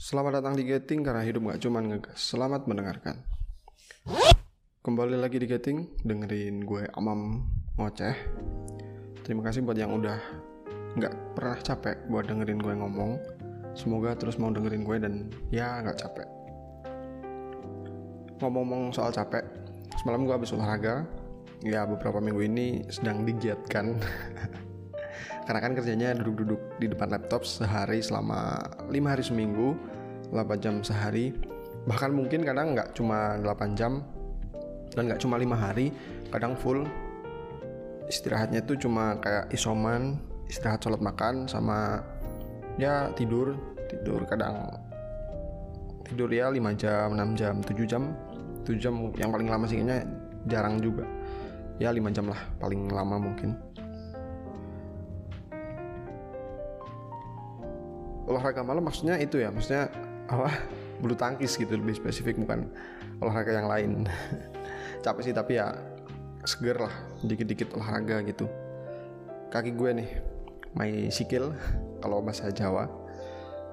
Selamat datang di Getting karena hidup gak cuman ngegas. Selamat mendengarkan. Kembali lagi di Getting, dengerin gue Amam ngoceh. Terima kasih buat yang udah nggak pernah capek buat dengerin gue ngomong. Semoga terus mau dengerin gue dan ya nggak capek. Ngomong-ngomong soal capek, semalam gue habis olahraga. Ya beberapa minggu ini sedang digiatkan. karena kan kerjanya duduk-duduk di depan laptop sehari selama lima hari seminggu 8 jam sehari. Bahkan mungkin kadang nggak cuma 8 jam dan nggak cuma lima hari kadang full. Istirahatnya itu cuma kayak isoman istirahat sholat makan sama ya tidur. Tidur kadang tidur ya 5 jam 6 jam 7 jam. 7 jam yang paling lama sih kayaknya jarang juga. Ya 5 jam lah paling lama mungkin olahraga malam maksudnya itu ya maksudnya apa? Bulu tangkis gitu lebih spesifik bukan olahraga yang lain. Capek sih tapi ya seger lah dikit-dikit olahraga gitu. Kaki gue nih my sikil kalau bahasa Jawa.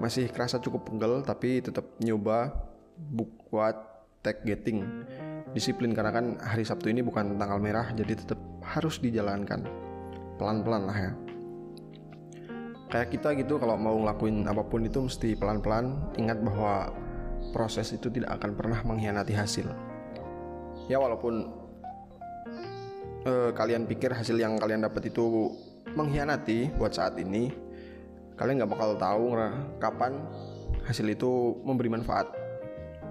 Masih kerasa cukup pegel tapi tetap nyoba buat tag getting. Disiplin karena kan hari Sabtu ini bukan tanggal merah jadi tetap harus dijalankan. Pelan-pelan lah ya kayak kita gitu kalau mau ngelakuin apa pun itu mesti pelan-pelan ingat bahwa proses itu tidak akan pernah mengkhianati hasil. Ya walaupun uh, kalian pikir hasil yang kalian dapat itu mengkhianati buat saat ini kalian nggak bakal tahu kapan hasil itu memberi manfaat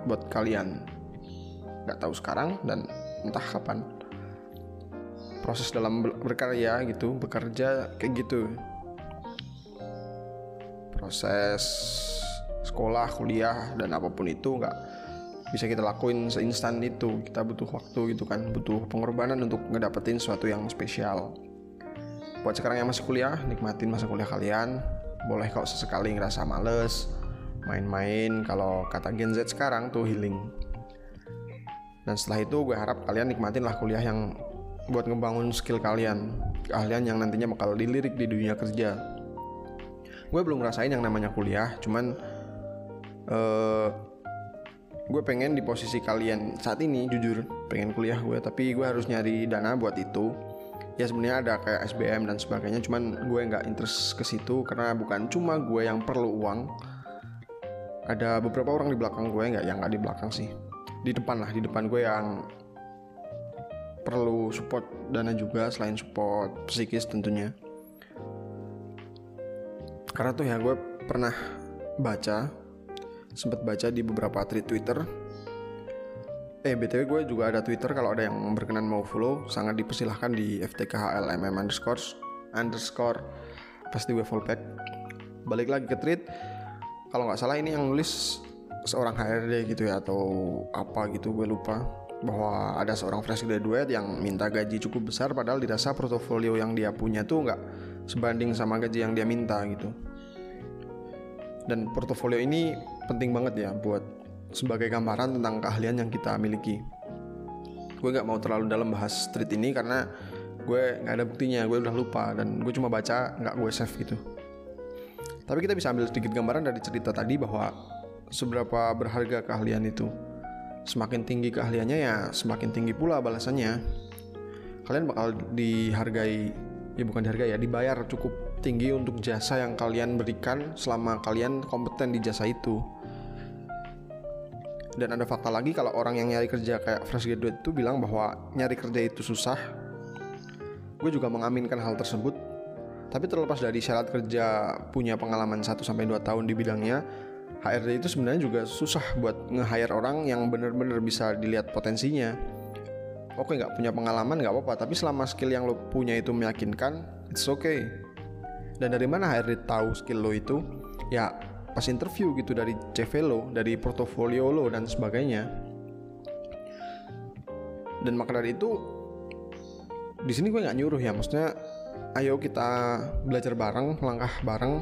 buat kalian. Nggak tahu sekarang dan entah kapan. Proses dalam berkarya gitu bekerja kayak gitu proses sekolah, kuliah dan apa pun itu nggak bisa kita lakuin seinstan itu. Kita butuh waktu gitu kan, butuh pengorbanan untuk ngedapetin sesuatu yang spesial. Buat sekarang yang masih kuliah, nikmatin masa kuliah kalian. Boleh kok sesekali ngerasa males, main-main kalau kata Gen Z sekarang tuh healing. Dan setelah itu gue harap kalian nikmatin lah kuliah yang buat ngebangun skill kalian, keahlian yang nantinya bakal dilirik di dunia kerja gue belum ngerasain yang namanya kuliah cuman uh, gue pengen di posisi kalian saat ini jujur pengen kuliah gue tapi gue harus nyari dana buat itu. Ya sebenarnya ada kayak SBM dan sebagainya cuman gue nggak interest ke situ karena bukan cuma gue yang perlu uang. Ada beberapa orang di belakang gue nggak yang nggak di belakang sih. Di depan lah di depan gue yang perlu support dana juga selain support psikis tentunya karena tuh ya gue pernah baca sempat baca di beberapa tweet Twitter. Eh btw gue juga ada Twitter kalau ada yang berkenan mau follow sangat dipersilahkan di ftkhlmm underscore underscore pasti gue follow back balik lagi ke tweet kalau nggak salah ini yang nulis seorang HRD gitu ya atau apa gitu gue lupa. Bahwa ada seorang fresh graduate yang minta gaji cukup besar padahal dirasa portofolio yang dia punya tuh nggak sebanding sama gaji yang dia minta gitu dan portofolio ini penting banget ya buat sebagai gambaran tentang keahlian yang kita miliki. Gue nggak mau terlalu dalam bahas street ini karena gue nggak ada buktinya gue udah lupa dan gue cuma baca nggak gue save gitu. Tapi kita bisa ambil sedikit gambaran dari cerita tadi bahwa seberapa berharga keahlian itu. Semakin tinggi keahliannya ya semakin tinggi pula balasannya. Kalian bakal dihargai ya bukan dihargai ya dibayar cukup tinggi untuk jasa yang kalian berikan selama kalian kompeten di jasa itu. Dan ada fakta lagi kalau orang yang nyari kerja kayak fresh graduate itu bilang bahwa nyari kerja itu susah. Gue juga mengaminkan hal tersebut. Tapi terlepas dari syarat kerja punya pengalaman 1-2 tahun di bidangnya HRD itu sebenarnya juga susah buat nge-hire orang yang bener-bener bisa dilihat potensinya. Oke nggak punya pengalaman nggak apa-apa. Tapi selama skill yang lo punya itu meyakinkan it's okay dan dari mana HRD tahu skill lo itu? Ya pas interview gitu dari CV lo dari portofolio lo dan sebagainya. Dan maka dari itu di sini gue nggak nyuruh ya. Maksudnya ayo kita belajar bareng langkah bareng.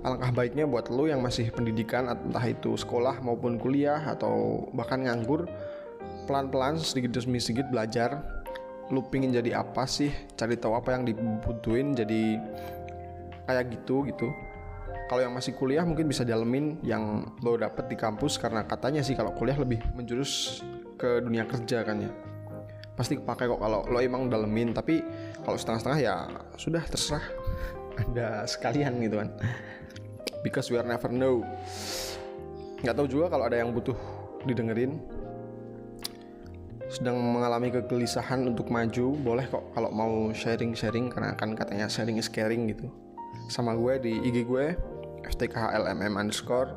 Alangkah baiknya buat lo yang masih pendidikan entah itu sekolah maupun kuliah atau bahkan nganggur pelan-pelan sedikit demi sedikit belajar. Lu pingin jadi apa sih? Cari tahu apa yang dibutuhin jadi kayak gitu gitu. Kalau yang masih kuliah mungkin bisa dalemin yang lo dapet di kampus karena katanya sih kalau kuliah lebih menjurus ke dunia kerja kan ya. Pasti kepake kok kalau lo emang dalemin tapi kalau setengah-setengah ya sudah terserah. Anda sekalian gitu kan. Because we are never know. Nggak tahu juga kalau ada yang butuh didengerin. Sedang mengalami kegelisahan untuk maju boleh kok kalau mau sharing-sharing karena kan katanya sharing is caring gitu sama gue di IG gue FTKHLMM underscore.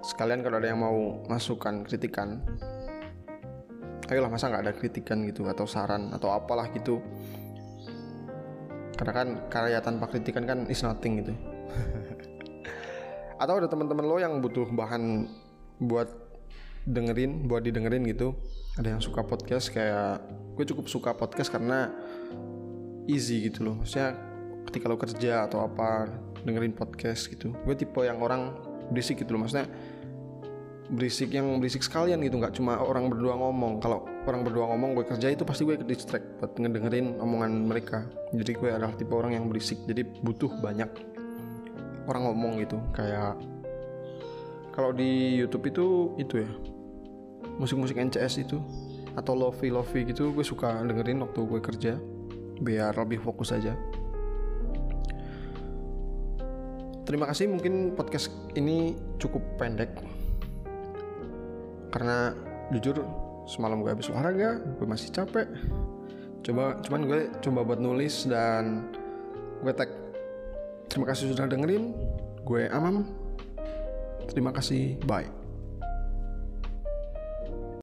Sekalian kalau ada yang mau masukkan kritikan ayolah masa nggak ada kritikan gitu atau saran atau apalah gitu. Karena kan karya tanpa kritikan kan is nothing gitu. Atau ada teman-teman lo yang butuh bahan buat dengerin buat didengerin gitu. Ada yang suka podcast kayak gue cukup suka podcast karena easy gitu loh. Maksudnya ketika lo kerja atau apa dengerin podcast gitu. Gue tipe yang orang berisik gitu loh maksudnya berisik yang berisik sekalian gitu nggak cuma orang berdua ngomong. Kalau orang berdua ngomong gue kerja itu pasti gue ke distract buat ngedengerin omongan mereka. Jadi gue adalah tipe orang yang berisik jadi butuh banyak orang ngomong gitu. Kayak kalau di YouTube itu itu ya musik-musik NCS itu atau lofi lofi gitu gue suka dengerin waktu gue kerja biar lebih fokus aja terima kasih mungkin podcast ini cukup pendek. Karena jujur semalam gue habis olahraga gue masih capek. Coba cuman gue coba buat nulis dan gue tag. Terima kasih sudah dengerin. Gue Amam. Terima kasih. Bye